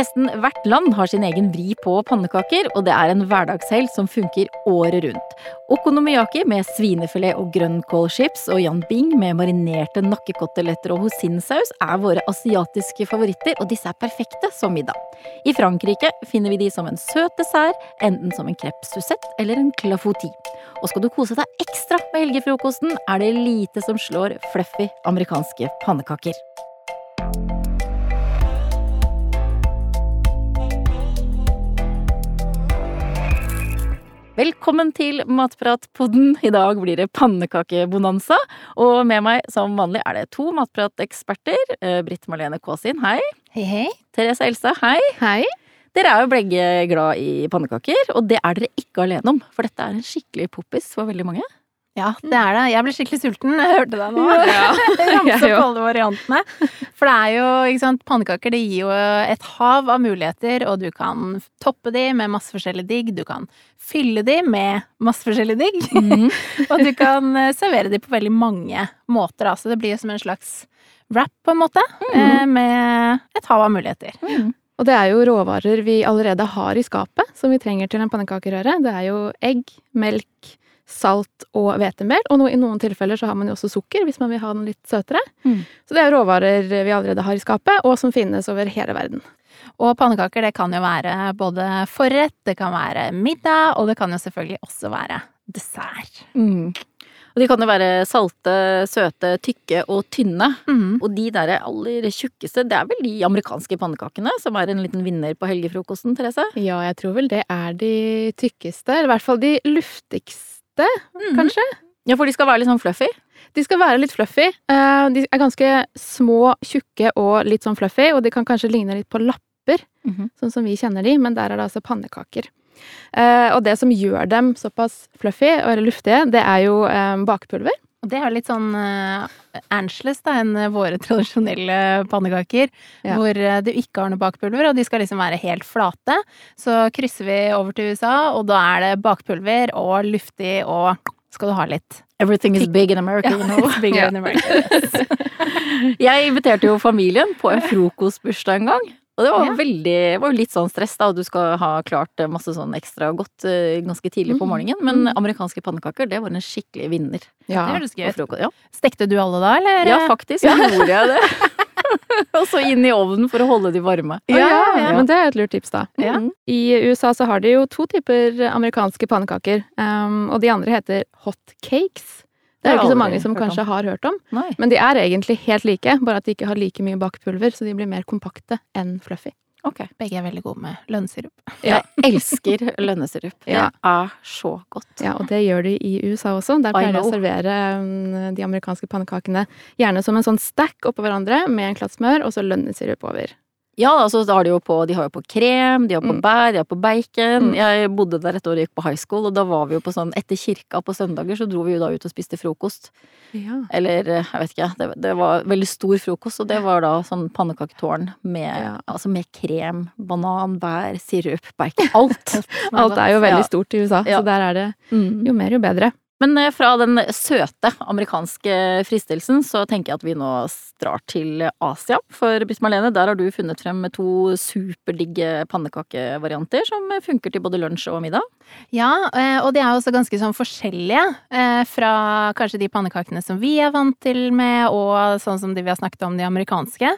Nesten hvert land har sin egen vri på pannekaker, og det er en hverdagshelt som funker året rundt. Okonomiyaki med svinefilet og grønnkålchips og Jan Bing med marinerte nakkekoteletter og hosinsaus er våre asiatiske favoritter, og disse er perfekte som middag. I Frankrike finner vi de som en søt dessert, enten som en crepe suzette eller en clafouti. Og skal du kose deg ekstra med helgefrokosten, er det lite som slår fluffy amerikanske pannekaker. Velkommen til Matpratpodden. I dag blir det pannekakebonanza. Og med meg som vanlig er det to matprateksperter. Eh, Britt Marlene Kaasin, hei. Hei, hei. Therese Elstad, hei. Hei. Dere er jo begge glad i pannekaker, og det er dere ikke alene om. For dette er en skikkelig poppis for veldig mange. Ja, det er det. Jeg ble skikkelig sulten. Jeg hørte deg nå. Ja. Ramse opp alle variantene. For det er jo, ikke sant, pannekaker det gir jo et hav av muligheter, og du kan toppe de med masse forskjellig digg. Du kan fylle de med masse forskjellig digg. Mm. og du kan eh, servere de på veldig mange måter, altså. Det blir som en slags wrap, på en måte, mm. med et hav av muligheter. Mm. Og det er jo råvarer vi allerede har i skapet, som vi trenger til en pannekakerøre. Det er jo egg, melk, salt og hvetemel. Og i noen tilfeller så har man jo også sukker, hvis man vil ha den litt søtere. Mm. Så det er råvarer vi allerede har i skapet, og som finnes over hele verden. Og pannekaker det kan jo være både forrett, det kan være middag, og det kan jo selvfølgelig også være dessert. Mm. Og de kan jo være salte, søte, tykke og tynne. Mm. Og de der aller tjukkeste, det er vel de amerikanske pannekakene som er en liten vinner på helgefrokosten, Therese? Ja, jeg tror vel det er de tykkeste, eller i hvert fall de luftigste, kanskje. Ja, for de skal være litt sånn fluffy. De skal være litt fluffy. Eh, De er ganske små, tjukke og litt sånn fluffy, og de kan kanskje ligne litt på lapper, Mhm. sånn som vi kjenner de, men der er det altså pannekaker. Eh, Og det som gjør dem såpass fluffy, og luftige, det er jo bakpulver. bakepulver. Og det er litt sånn uh, Angeles, da, enn våre tradisjonelle pannekaker. Ja. Hvor eh, du ikke har noe bakpulver, og de skal liksom være helt flate. Så krysser vi over til USA, og da er det bakpulver og luftig og skal du ha litt. Everything is big in America, you know. bigger in America. Yes. Jeg inviterte jo familien på en frokostbursdag en gang. Og det var Ja. veldig, var jo litt sånn stress, da, og du skal ha klart masse sånn ekstra godt eh, ganske tidlig på Mhm. morgenen. Men amerikanske pannekaker, det var en skikkelig vinner. Ja. Det høres gøy Ja. Stekte du alle da, eller? ja, faktisk gjorde jeg det. og så inn i ovnen for å holde de varme. Ja, Ja, ja. Men det er et lurt tips, da. Ja. Mhm. I USA så har de jo to typer amerikanske pannekaker, um, og de andre heter hot cakes. Det Det er jo ikke så mange som om. kanskje har hørt om. Nei. Men de er egentlig helt like, bare at de ikke har like mye bakpulver, så de blir mer kompakte enn fluffy. Ok. Begge er veldig gode med lønnsirup. Jeg elsker lønnesirup. Det Ja. er så godt. Ja, og det gjør de i USA også. Der pleier de å servere um, de amerikanske pannekakene gjerne som en sånn stack oppå hverandre med en klatt smør og så lønnesirup over. Ja, altså, har de, på, de har jo på krem, de har på Mm. bær, de har på bacon. Mm. Jeg bodde der et år og gikk på high school, og da var vi jo på sånn Etter kirka på søndager så dro vi jo da ut og spiste frokost. Ja. Eller eh, jeg vet ikke, det, det var veldig stor frokost, og det var da sånn pannekaketårn med, Ja. altså med krem, banan, bær, sirup, bacon. Alt! Alt er jo veldig stort i USA, så der er det Mm. jo mer jo bedre. Men eh, fra den søte amerikanske fristelsen, så tenker jeg at vi nå drar til Asia. For Britt Marlene, der har du funnet frem to superdigge pannekakevarianter som funker til både lunsj og middag. Ja, eh, og de er også ganske sånn forskjellige eh, fra kanskje de pannekakene som vi er vant til med, og sånn som de vi har snakket om, de amerikanske.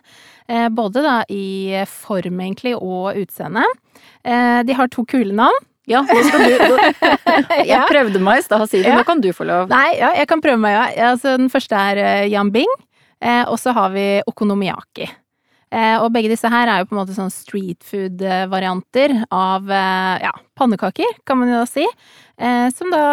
Både da i form egentlig og utseende. De har to kule navn. Ja, nå skal du Jeg prøvde meg i stad, Siri. Ja. Nå kan du få lov. Nei, ja, jeg kan prøve meg, ja. Altså, den første er Jan Bing, eh, og så har vi okonomiyaki. Eh, og begge disse her er jo på en måte sånn street food-varianter av eh, ja, pannekaker, kan man jo da si. Eh, som da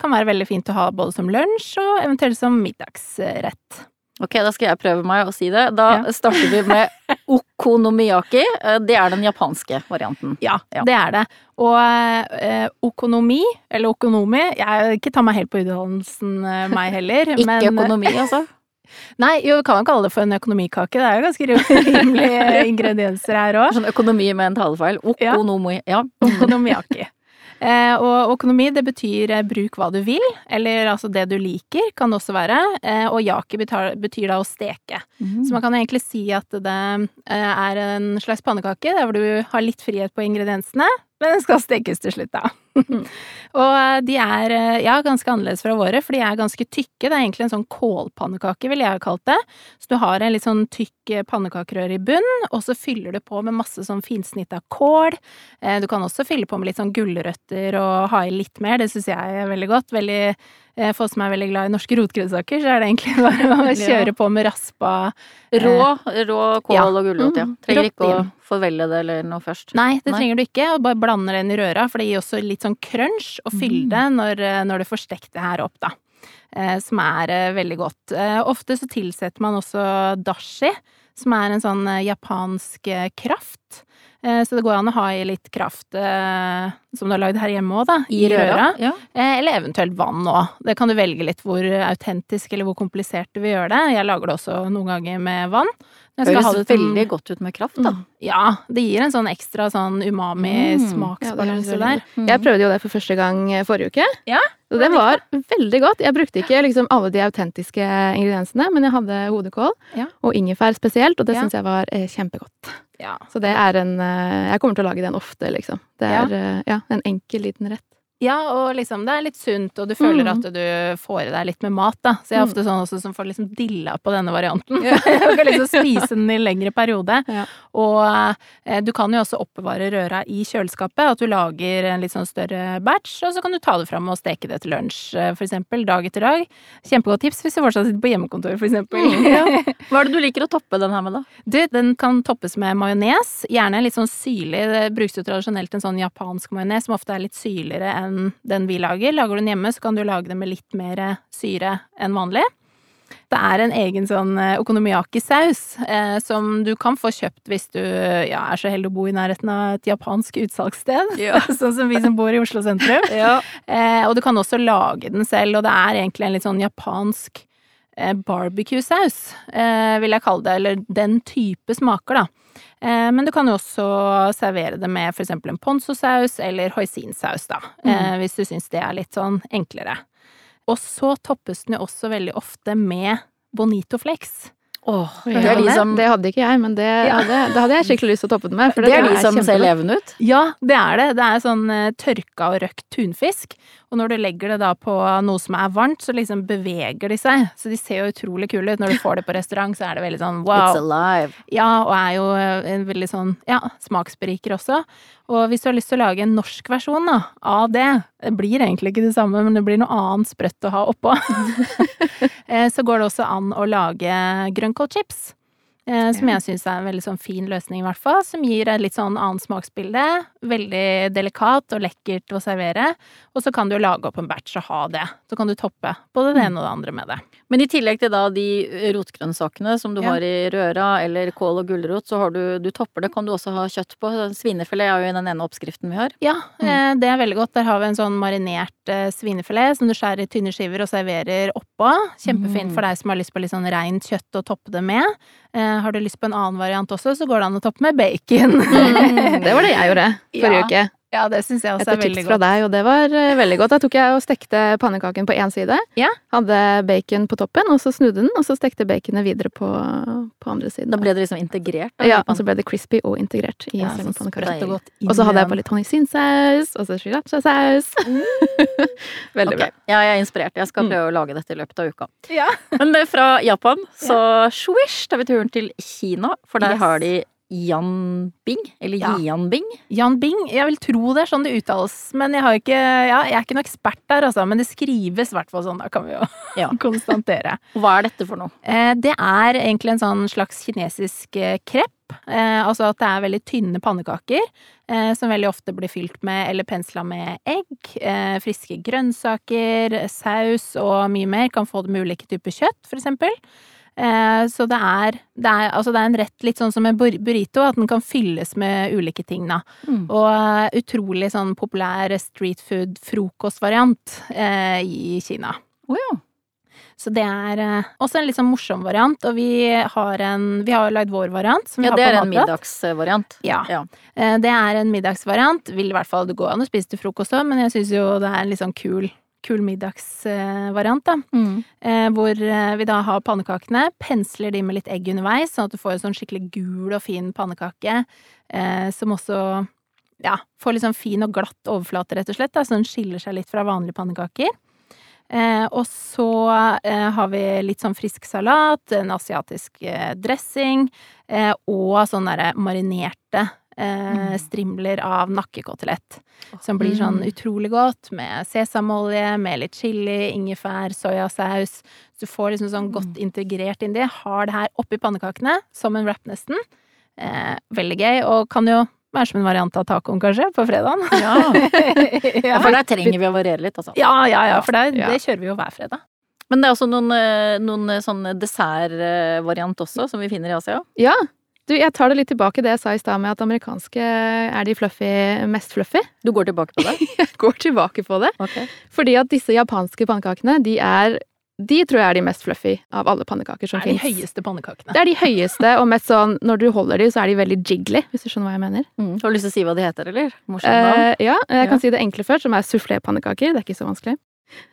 kan være veldig fint å ha både som lunsj og eventuelt som middagsrett. Ok, da skal jeg prøve meg å si det. Da Ja. starter vi med okonomiyaki. Eh, Det er den japanske varianten. Ja, Ja. det er det. Og eh, økonomi, eller økonomi Jeg ikke ta meg helt på utdannelsen, eh, meg heller. Ikke men, økonomi, altså. Nei, jo, vi kan jo kalle det for en økonomikake. Det er jo ganske rimelige ingredienser her òg. Sånn økonomi med en talefeil. Okonomi. Ja. Okonomiyaki. Eh, og økonomi, det betyr eh, bruk hva du vil, eller altså det du liker, kan det også være. Eh, og yaki betyr, da å steke. Så man kan egentlig si at det eh, er en slags pannekake der hvor du har litt frihet på ingrediensene, men den skal stekes til slutt, da. og eh, de er eh, ja, ganske annerledes fra våre, for de er ganske tykke. Det er egentlig en sånn kålpannekake, ville jeg ha kalt det. Så du har en litt sånn tykk eh, pannekakerøre i bunnen, og så fyller du på med masse sånn finsnitta kål. Eh, Du kan også fylle på med litt sånn gulrøtter og ha i litt mer, det syns jeg er veldig godt. Veldig For oss som er veldig glad i norske rotgrønnsaker, så er det egentlig bare å kjøre på med raspa Rå, rå kål ja. og gulrot, ja. Mm, Trenger ikke å forvelle det eller noe først. Nei, det Nei. trenger du ikke, og bare blander den i røra, for det gir også litt sånn crunch og fylde når, eh, når du får stekt det her opp, da. Eh, som er eh, veldig godt. Eh, ofte så tilsetter man også dashi, som er en sånn eh, japansk eh, kraft. Eh, så det går an å ha i litt kraft eh, som du har lagd her hjemme òg, da. I, røra. Ja. Eh, Eller eventuelt vann òg. Det kan du velge litt hvor autentisk eller hvor komplisert du vil gjøre det. Jeg lager det også noen ganger med vann. Jeg skal ha Høres det som- veldig godt ut med kraft, da. Ja, det gir en sånn ekstra sånn Mm. umami-smaksbalanse Ja, der. Mm. Jeg prøvde jo det for første gang forrige uke. Ja, Og det var veldig godt. Jeg brukte ikke liksom alle de autentiske ingrediensene, men jeg hadde hodekål Ja. og ingefær spesielt, og det Ja. syns jeg var kjempegodt. Ja. Så det er en eh, Jeg kommer til å lage den ofte, liksom. Det er ja. ja, en enkel liten rett. Ja, og liksom det er litt sunt, og du føler Mm. at du får i deg litt med mat, da. Så jeg er Mm. ofte sånn også som får liksom dilla på denne varianten. Du kan liksom spise den i lengre periode. Ja. Og eh, du kan jo også oppbevare røra i kjøleskapet, at du lager en litt sånn større batch, og så kan du ta det fram og steke det til lunsj, eh, for eksempel, dag etter dag. Kjempegodt tips hvis du fortsatt sitter på hjemmekontor, for eksempel. Hva er det du liker å toppe den her med, da? Du, den kan toppes med majones. Gjerne litt sånn syrlig. Det brukes jo tradisjonelt en sånn japansk majones som ofte er litt syrligere enn den vi lager. Lager du den hjemme, så kan du lage den med litt mer syre enn vanlig. Det er en egen sånn eh, okonomiyaki-saus eh, som du kan få kjøpt hvis du ja, er så heldig å bo i nærheten av et japansk utsalgssted. Ja. sånn som vi som bor i Oslo sentrum. Ja. Eh, og du kan også lage den selv, og det er egentlig en litt sånn japansk eh, barbecue-saus, eh, vil jeg kalle det, eller den type smaker, da. Eh, men du kan jo også servere det med eksempel en ponzo-saus eller hoisinsaus, da, Mm. hvis du syns det er litt sånn enklere. Og så toppes den jo også veldig ofte med bonito flex. Oh, det de som, det hadde ikke jeg, men det, hadde, det hadde jeg skikkelig lyst til å toppe den med. For det er de som ser levende ut. Ja, det er det. Det er sånn eh, tørka og røkt tunfisk. Og når du legger det da på noe som er varmt, så liksom beveger de seg. Så de ser jo utrolig kule ut. Når du får det på restaurant, så er det veldig sånn It's wow. alive. Ja, og er jo eh, en veldig sånn, ja, smaksberiker også. Og hvis du har lyst til å lage en norsk versjon da, av det, det blir egentlig ikke det samme, men det blir noe annet sprøtt å ha oppå, Eh, så går det også an å lage grønnkålchips. Eh, som jeg syns er en veldig sånn fin løsning, i hvert fall. Som gir et litt sånn annet smaksbilde. Veldig delikat og lekkert å servere. Og så kan du lage opp en batch og ha det. Så kan du toppe både det ene og det andre med det. Men i tillegg til da de rotgrønnsakene som du Ja. har i røra, eller kål og gulrot, så har du, du topper det, kan du også ha kjøtt på. Svinefilet er jo i den ene oppskriften vi har. Ja, eh, det er veldig godt. Der har vi en sånn marinert eh, svinefilet som du skjærer i tynne skiver og serverer oppå. Kjempefint Mm. for deg som har lyst på litt sånn reint kjøtt å toppe det med. Eh, har du lyst på en annen variant også, så går det an å toppe med bacon. Det var det jeg gjorde forrige Ja, uke. Ja, det syns jeg også Etter er veldig tips fra deg, og det var eh, veldig godt. Da tok jeg og stekte pannekaken på én side. Ja. Hadde bacon på toppen, og så snudde den, og så stekte baconet videre på, på andre siden. Da ble det liksom integrert. da, ja, og så ble det crispy og integrert i Ja, selve så pannekaken. og Og så hadde jeg på litt honningsinsaus, og så sriracha-saus. Veldig okay. bra. Ja, jeg er inspirert. Jeg skal Mm. prøve å lage dette i løpet av uka. Ja. Men det er fra Japan, så swish, tar vi turen til Kina. For der Yes. har de Yanbing, eller Ja. Jianbing. Jan Bing, jeg vil tro det er sånn det uttales, men jeg har ikke Ja, jeg er ikke noe ekspert der, altså, men det skrives i hvert fall sånn, da kan vi jo Ja. konstatere. Hva er dette for noe? Eh, Det er egentlig en sånn slags kinesisk eh, krepp. Eh, altså at det er veldig tynne pannekaker eh, som veldig ofte blir fylt med eller pensla med egg, eh, friske grønnsaker, saus og mye mer. Kan få det med ulike typer kjøtt, for eksempel. Eh, så det er, det, er, altså det er en rett litt sånn som en burrito, at den kan fylles med ulike ting, da. Mm. Og eh, utrolig sånn populær street food-frokostvariant eh, i Kina. Oh, ja. Så det er eh, også en litt sånn morsom variant, og vi har en Vi har lagd vår variant. Som vi Ja, det er en middagsvariant. Ja. Ja. Eh, Det er en middagsvariant. Vil i hvert fall det gå an å spise til frokost òg, men jeg syns jo det er en litt sånn kul, kul middagsvariant, da. Mm. Eh, Hvor eh, vi da har pannekakene, pensler de med litt egg underveis, sånn at du får en sånn skikkelig gul og fin pannekake, eh, som også ja, får litt sånn fin og glatt overflate, rett og slett, da, så den skiller seg litt fra vanlige pannekaker. Eh, og så eh, har vi litt sånn frisk salat, en asiatisk eh, dressing, eh, og sånn derre marinerte eh, Mm. strimler av nakkekotelett. Som blir sånn utrolig godt med sesamolje, med litt chili, ingefær, soyasaus. Så du får liksom sånn godt integrert inn det. Har det her oppi pannekakene, som en wrap nesten. Eh, veldig gøy, og kan jo være som en variant av tacoen, kanskje, på fredagen. Ja. ja, for der trenger vi å variere litt, altså. Ja, ja, ja, for det, det kjører vi jo hver fredag. Men det er også noen, eh, noen sånn dessertvariant også, som vi finner i Asia. Ja. Du, jeg tar det litt tilbake det jeg sa i stad med at amerikanske er de fluffy, mest fluffy. Du går tilbake på det? Jeg går tilbake på det. Okay. Fordi at disse japanske pannekakene, de er De tror jeg er de mest fluffy av alle pannekaker som Det er de høyeste pannekakene. Det er de høyeste, og mest sånn når du holder de, så er de veldig jiggly, hvis du skjønner hva jeg mener. Mm. Har du lyst til å si hva de heter, eller? Morsomt navn. Eh, ja, jeg kan si det enkle først, som er sufflépannekaker. Det er ikke så vanskelig.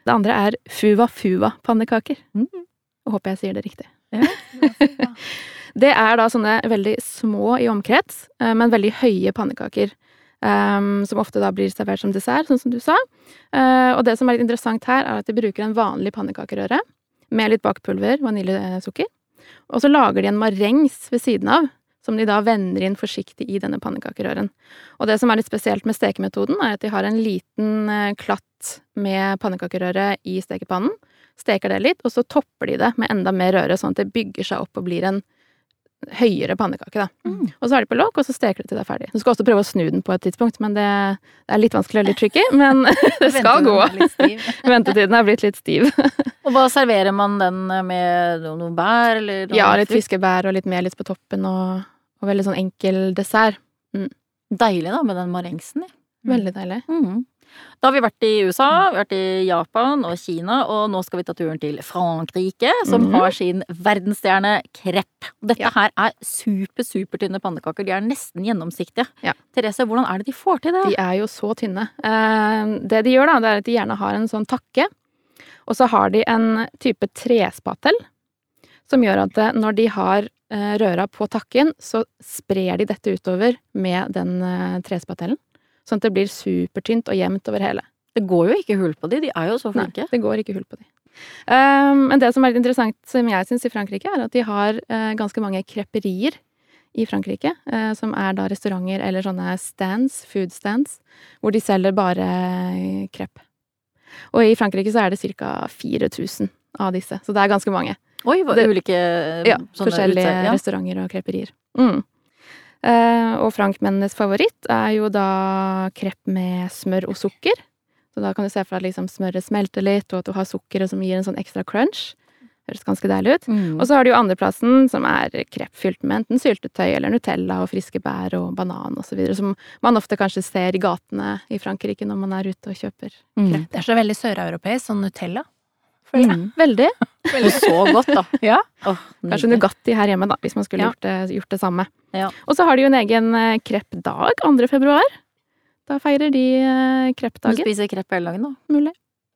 Det andre er fuva-fuva-pannekaker. Mm. Håper jeg sier det riktig. Ja. Det er da sånne veldig små i omkrets, eh, men veldig høye pannekaker. Um, som ofte da blir servert som dessert, sånn som du sa. Uh, og det som er litt interessant her, er at de bruker en vanlig pannekakerøre med litt bakpulver, vaniljesukker. Og så lager de en marengs ved siden av, som de da vender inn forsiktig i denne pannekakerøren. Og det som er litt spesielt med stekemetoden, er at de har en liten eh, klatt med pannekakerøre i stekepannen. Steker det litt, og så topper de det med enda mer røre, sånn at det bygger seg opp og blir en høyere pannekake, da. Mm. Og så har de på lokk, og så steker de til det er ferdig. Du skal også prøve å snu den på et tidspunkt, men det, det er litt vanskelig og litt tricky. Men det skal gå. Ventetiden er blitt litt stiv. Og hva serverer man den med noe noe bær, eller noe Ja, litt fiskebær og litt melis på toppen, og, og veldig sånn enkel dessert. Deilig da, med den marengsen. Ja. Veldig deilig. Mm. Da har vi vært i USA, vi har vært i Japan og Kina, og nå skal vi ta turen til Frankrike, som Mhm. har sin verdensstjerne krepp. Dette Ja. her er super, supertynne pannekaker. De er nesten gjennomsiktige. Ja. Therese, hvordan er det de får til det? De er jo så tynne. Eh, det de gjør, da, det er at de gjerne har en sånn takke, og så har de en type trespatel, som gjør at eh, når de har eh, røra på takken, så sprer de dette utover med den trespatelen. trespatellen. Sånn at det blir supertynt og jevnt over hele. Det går jo ikke hull på de, de er jo så flinke. Nei, det går ikke hull på de. Um, men det som er litt interessant, som jeg syns i Frankrike, er at de har uh, ganske mange kreperier i Frankrike. uh, som er da restauranter eller sånne stands, food stands, hvor de selger bare eh, krepp. Og i Frankrike så er det ca. 4000 av disse, så det er ganske mange. Oi, hva, Det- ulike uh, Ja, forskjellige ja. restauranter og kreperier. Mm. Eh, og franskmennenes favoritt er jo da krepp med smør og sukker. Så da kan du se for deg at liksom smøret smelter litt, og at du har sukkeret som gir en sånn ekstra crunch. Høres ganske deilig ut. Mm. Og så har du jo andreplassen, som er krepp fylt med enten syltetøy eller Nutella og friske bær og banan osv., som man ofte kanskje ser i gatene i Frankrike når man er ute og kjøper. Mm. Det er så veldig søreuropeisk, sånn Nutella. Føler jeg. Mm. Veldig. Og så godt, da. Ja. Oh, Kanskje. Nugatti her hjemme, da, hvis man skulle Ja. gjort, det, gjort det samme. Ja. Og så har de jo en egen eh, kreppdag 2. februar. Da feirer de kreppdagen. Du spiser krepp hele dagen, da. Mulig.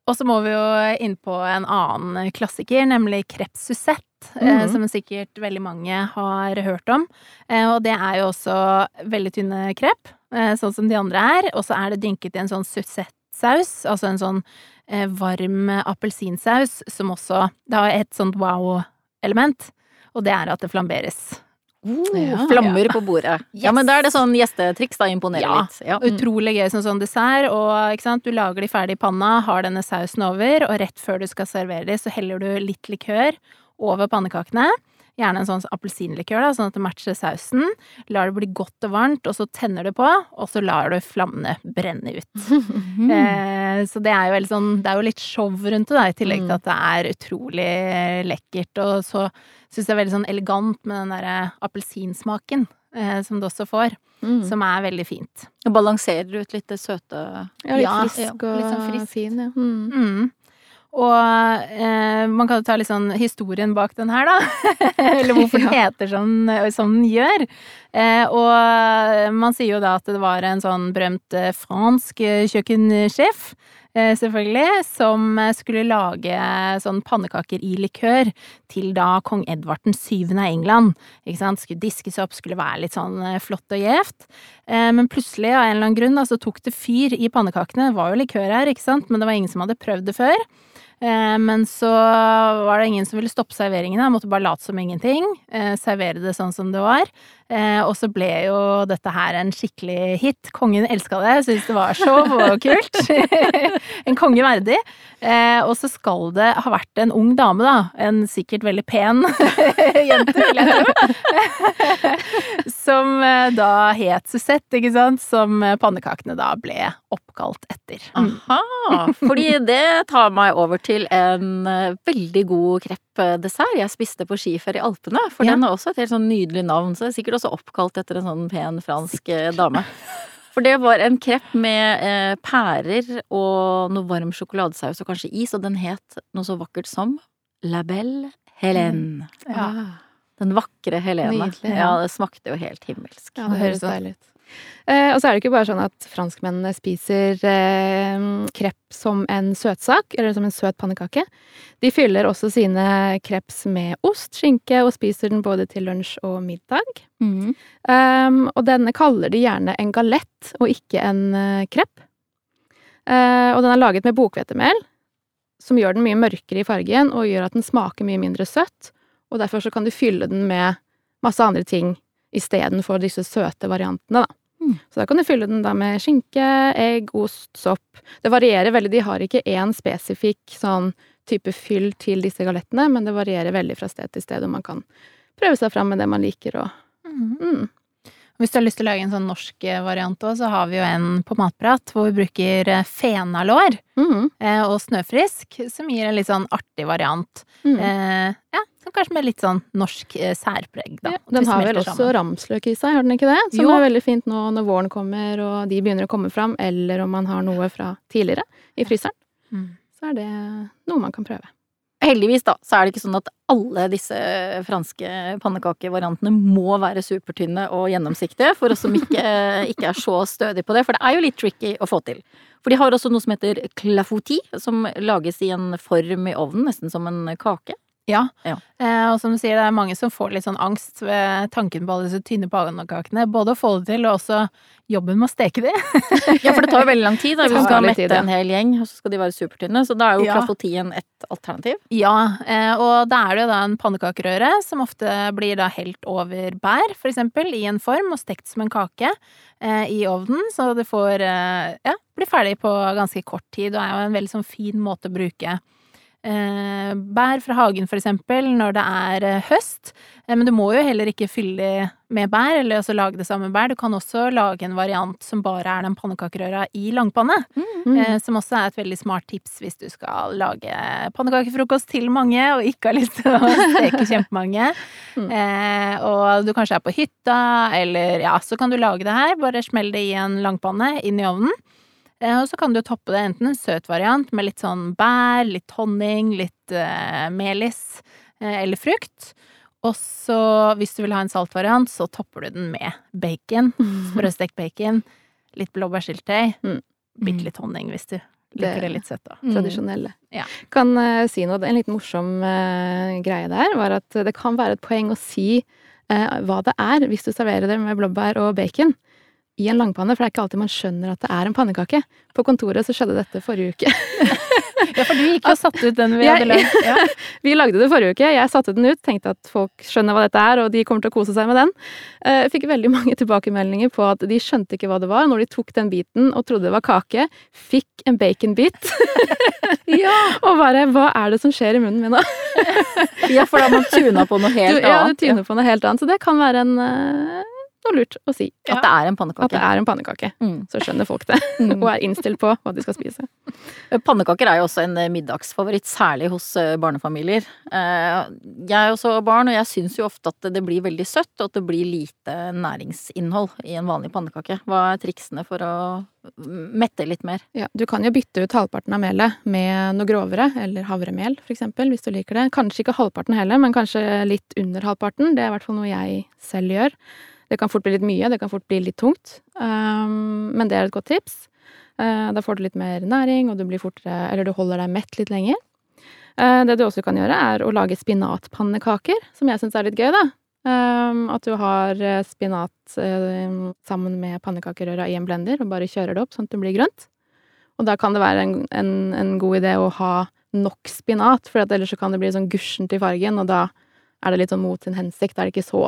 Og så må vi jo inn på en annen klassiker, nemlig krepp Suzette. Mm -hmm. som sikkert veldig mange har hørt om. Eh, og det er jo også veldig tynne krepp, eh, sånn som de andre er. Og så er det dynket i en sånn Suzette-saus, altså en sånn eh, varm appelsinsaus, som også Det har et sånt wow-element, og det er at det flamberes. Ja. Flammer på bordet. Ja, men da er det sånn gjestetriks, da. Imponerer Ja. litt. Ja. Utrolig gøy som sånn dessert, og ikke sant, du lager de ferdig i panna, har denne sausen over, og rett før du skal servere de, så heller du litt likør over pannekakene. Gjerne en sånn appelsinlikør, da, sånn at det matcher sausen. Lar det bli godt og varmt, og så tenner du på, og så lar du flammene brenne ut. Eh, så det er jo veldig sånn Det er jo litt show rundt det, da, i tillegg Mm. til at det er utrolig lekkert. Og så syns jeg det er veldig sånn elegant med den derre appelsinsmaken eh, som det også får, Mm. som er veldig fint. Og balanserer ut litt det søte Ja, litt frisk ja, og litt sånn frisk. fin. Ja. Mm. Mm. Og eh, man kan jo ta litt sånn historien bak den her, da. Eller hvorfor den heter sånn som den gjør. Eh, og man sier jo da at det var en sånn berømt eh, fransk kjøkkensjef Eh, selvfølgelig, som skulle lage sånn pannekaker i likør til da kong Edvard 7. av England. Ikke sant? Skulle diskes opp, skulle være litt sånn eh, flott og gjevt. Eh, men plutselig, av en eller annen grunn, så tok det fyr i pannekakene. Det var jo likør her, ikke sant, men det var ingen som hadde prøvd det før. Men så var det ingen som ville stoppe serveringen. Jeg måtte bare late som ingenting. Servere det sånn som det var. Eh, og så ble jo dette her en skikkelig hit. Kongen elska det, syntes det var og kult. en konge verdig. Eh, og så skal det ha vært en ung dame, da. En sikkert veldig pen jente, vil jeg tro. som eh, da het Susette, ikke sant. Som pannekakene da ble oppkalt etter. Aha! Fordi det tar meg over til en eh, veldig god kreppdessert jeg spiste på skiferie i Alpene. For ja. den har også et helt sånn nydelig navn. Så det er sikkert også oppkalt etter en sånn pen fransk eh, dame. For det var en krepp med eh, pærer og noe varm sjokoladesaus og kanskje is, og den het noe så vakkert som La Belle Helene. Mm. Ja. Den vakre Helene. Nydelig, ja. ja. det smakte jo helt himmelsk. Ja, det høres deilig ut. Eh, og så er det ikke bare sånn at franskmennene spiser eh, krepp som en søtsak, eller som en søt pannekake. De fyller også sine kreps med ost, skinke, og spiser den både til lunsj og middag. Mm. Um, og denne kaller de gjerne en galett, og ikke en uh, krepp. Eh, og den er laget med bokhvetemel, som gjør den mye mørkere i fargen, og gjør at den smaker mye mindre søtt. Og derfor så kan du fylle den med masse andre ting istedenfor disse søte variantene, da. Mm. Så da kan du fylle den da med skinke, egg, ost, sopp. Det varierer veldig. De har ikke én spesifikk sånn type fyll til disse galettene, men det varierer veldig fra sted til sted, og man kan prøve seg fram med det man liker og mm. Mm. Hvis du har lyst til å lage en sånn norsk eh, variant òg, så har vi jo en på Matprat hvor vi bruker eh, fenalår mm. Og snøfrisk, som gir en litt sånn artig variant. Mm. Eh, ja, kanskje med litt sånn norsk særpreg, da. Ja, den har vel også sammen. ramsløk i seg, har den ikke det? Som jo. er veldig fint nå når våren kommer og de begynner å komme fram, eller om man har noe fra tidligere i fryseren. Mm. Så er det noe man kan prøve. Heldigvis, da, så er det ikke sånn at alle disse franske pannekakevariantene må være supertynne og gjennomsiktige, for oss som ikke, ikke, er så stødige på det. For det er jo litt tricky å få til. For de har også noe som heter clafouti, som lages i en form i ovnen, nesten som en kake. Ja. ja. Eh, og som du sier, det er mange som får litt sånn angst ved tanken på alle disse tynne pannekakene. Både å få det til, og også jobben med å steke de. ja, for det tar jo veldig lang tid. Da. Vi skal mette en hel gjeng, og så skal de være supertynne. Så da er jo ja. klafotien et alternativ. Ja, eh, og da er det jo da en pannekakerøre som ofte blir da helt over bær, for eksempel, i en form, og stekt som en kake eh, i ovnen. Så det får eh, ja, blir ferdig på ganske kort tid, og er jo en veldig sånn fin måte å bruke eh, bær fra hagen, for eksempel, når det er eh, høst. Eh, men du må jo heller ikke fylle med bær, eller også lage det samme bær. Du kan også lage en variant som bare er den pannekakerøra i langpanne. Mm. Eh, som også er et veldig smart tips hvis du skal lage pannekakefrokost til mange, og ikke har lyst til å steke kjempemange. Mm. Eh, og du kanskje er på hytta, eller ja, så kan du lage det her. Bare smell det i en langpanne inn i ovnen. Eh, og så kan du toppe det enten en søt variant med litt sånn bær, litt honning, litt uh, melis uh, eller frukt. Og så, hvis du vil ha en salt variant, så topper du den med bacon. Sprøstekt bacon. Litt blåbærsyltetøy. Mm. Bitte litt honning hvis du liker det, litt søtt, da. Mm. Tradisjonelle. Ja. Kan uh, si noe, En liten morsom greie der var at det kan være et poeng å si hva det er hvis du serverer det med blåbær og bacon i en langpanne, for det er ikke alltid man skjønner at det er en pannekake. På kontoret så skjedde dette forrige uke. ja, for du gikk og satte ut den vi hadde lagd. Ja. vi lagde det forrige uke. Jeg satte den ut, tenkte at folk skjønner hva dette er, og de kommer til å kose seg med den. Jeg eh, fikk veldig mange tilbakemeldinger på at de skjønte ikke hva det var når de tok den biten og trodde det var kake. Fikk en baconbit. ja. og bare Hva er det som skjer i munnen min nå? ja, for da har man tuna på noe helt du, annet. Ja, du tuner på noe helt annet. Så det kan være en eh, og lurt å si At det er en pannekake. at det er en pannekake. Mm. Så skjønner folk det, Mm. og er innstilt på hva de skal spise. Pannekaker er jo også en eh, middagsfavoritt, særlig hos eh, barnefamilier. Eh, Jeg er også barn, og jeg syns jo ofte at det blir veldig søtt, og at det blir lite næringsinnhold i en vanlig pannekake. Hva er triksene for å mette litt mer? Ja, du kan jo bytte ut halvparten av melet med noe grovere, eller havremel for eksempel, hvis du liker det. Kanskje ikke halvparten heller, men kanskje litt under halvparten. Det er i hvert fall noe jeg selv gjør. Det kan fort bli litt mye, det kan fort bli litt tungt, um, men det er et godt tips. Uh, da får du litt mer næring, og du blir fortere, eller du holder deg mett litt lenger. Uh, det du også kan gjøre, er å lage spinatpannekaker, som jeg syns er litt gøy, da. Um, at du har eh, spinat uh, sammen med pannekakerøra i en blender, og bare kjører det opp sånn at det blir grønt. Og da kan det være en, en, en god idé å ha nok spinat, for ellers kan det bli sånn gussent i fargen, og da er det litt sånn mot sin hensikt. Da er det ikke så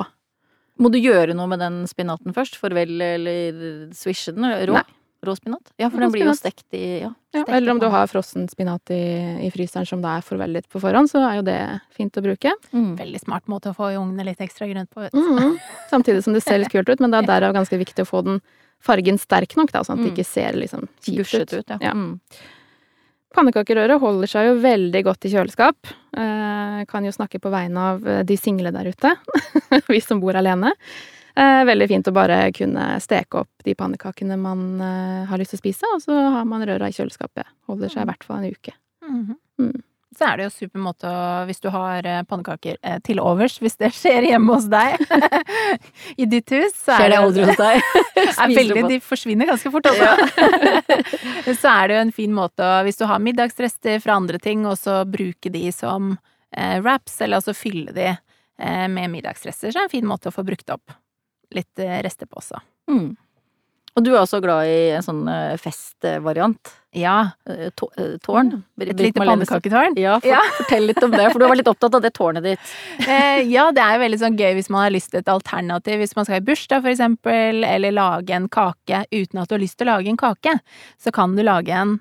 Må du gjøre noe med den spinaten først? Farvel eller swishe den? Rå? Nei. Rå spinat? Ja, for Rå den blir jo stekt i ja, ja, Eller om du har frossen spinat i, i fryseren som da er forveldet på forhånd, så er jo det fint å bruke. Mm. Veldig smart måte å få i ungene litt ekstra grønt på. vet du. Mhm. Samtidig som det ser litt kult ut, men det er derav ganske viktig å få den fargen sterk nok, da, sånn at det Mm. ikke ser liksom kjipt ut. ut, ja. Ja. Mm. Pannekakerøret holder seg jo veldig godt i kjøleskap. Eh, kan jo snakke på vegne av eh, de single der ute, vi som bor alene. Eh, veldig fint å bare kunne steke opp de pannekakene man har lyst til å spise, og så har man røra i kjøleskapet. Holder seg i hvert fall en uke. Mhm. Mm. Så er det jo super måte hvis du har eh, pannekaker eh, til overs, hvis det skjer hjemme hos deg i ditt hus, så Skjer er det aldri hos deg? er de forsvinner ganske fort, også. så er det jo en fin måte å, hvis du har middagsrester fra andre ting, og så bruke de som eh, wraps, eller altså fylle de eh, med middagsrester, så er det en fin måte å få brukt opp litt eh, rester på også. Mm. Og du er også glad i en sånn festvariant. Ja, Eh, eh, Tårn. et lite pannekaketårn. Ja, for, Ja. fortell litt om det, for du har vært litt opptatt av det tårnet ditt. Eh, ja, det er jo veldig sånn gøy hvis man har lyst til et alternativ. Hvis man skal i bursdag, for eksempel, eller lage en kake uten at du har lyst til å lage en kake, så kan du lage en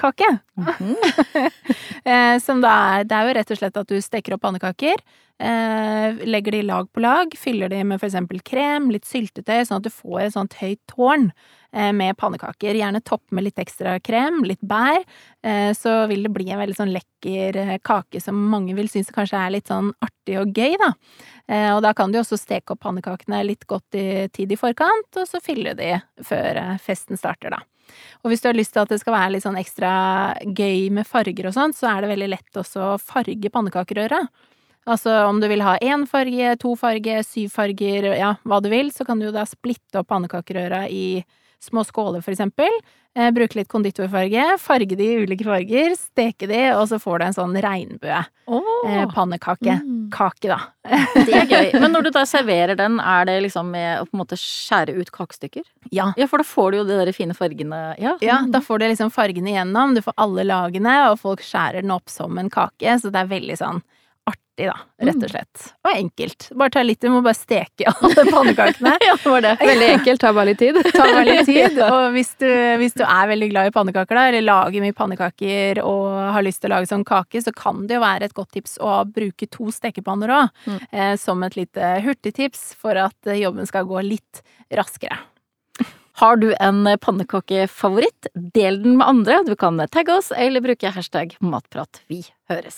pannekakekake. -hmm. som da er Det er jo rett og slett at du steker opp pannekaker, eh, legger de lag på lag, fyller de med eksempel krem, litt syltetøy, sånn at du får et sånt høyt tårn eh, med pannekaker. Gjerne topp med litt ekstra krem, litt bær, så vil det bli en veldig sånn lekker kake som mange vil synes kanskje er litt sånn artig og gøy, da. Og da kan du også steke opp pannekakene litt godt i tid i forkant, og så fylle de før festen starter, da. Og hvis du har lyst til at det skal være litt sånn ekstra gøy med farger og sånt, så er det veldig lett også å farge pannekakerøret. Altså om du vil ha én farge, to farger, syv farger, ja, hva du vil, så kan du jo da splitte opp pannekakerøra i små skåler, for eksempel. Eh, bruke litt konditorfarge, farge de i ulike farger, steke de, og så får du en sånn regnbue. Eh, pannekake. Mm. Kake, da. Det er gøy. Men når du da serverer den, er det liksom med å på en måte skjære ut kakestykker? Ja. Ja, for da får du jo de der fine fargene. Ja, Ja, da får du liksom fargene igjennom, du får alle lagene, og folk skjærer den opp som en kake, så det er veldig sånn artig, da, rett og slett. Og enkelt. Bare ta litt, du må bare steke alle pannekakene. ja, det var det. Veldig enkelt, tar bare litt tid. Tar bare litt tid, og hvis du, hvis du er veldig glad i pannekaker da, eller lager mye pannekaker og har lyst til å lage sånn kake, så kan det jo være et godt tips å bruke to stekepanner òg, Mm. eh, som et lite hurtigtips for at eh, jobben skal gå litt raskere. Har du en pannekakefavoritt? Del den med andre. Du kan tagge oss eller bruke hashtag matprat. Vi høres.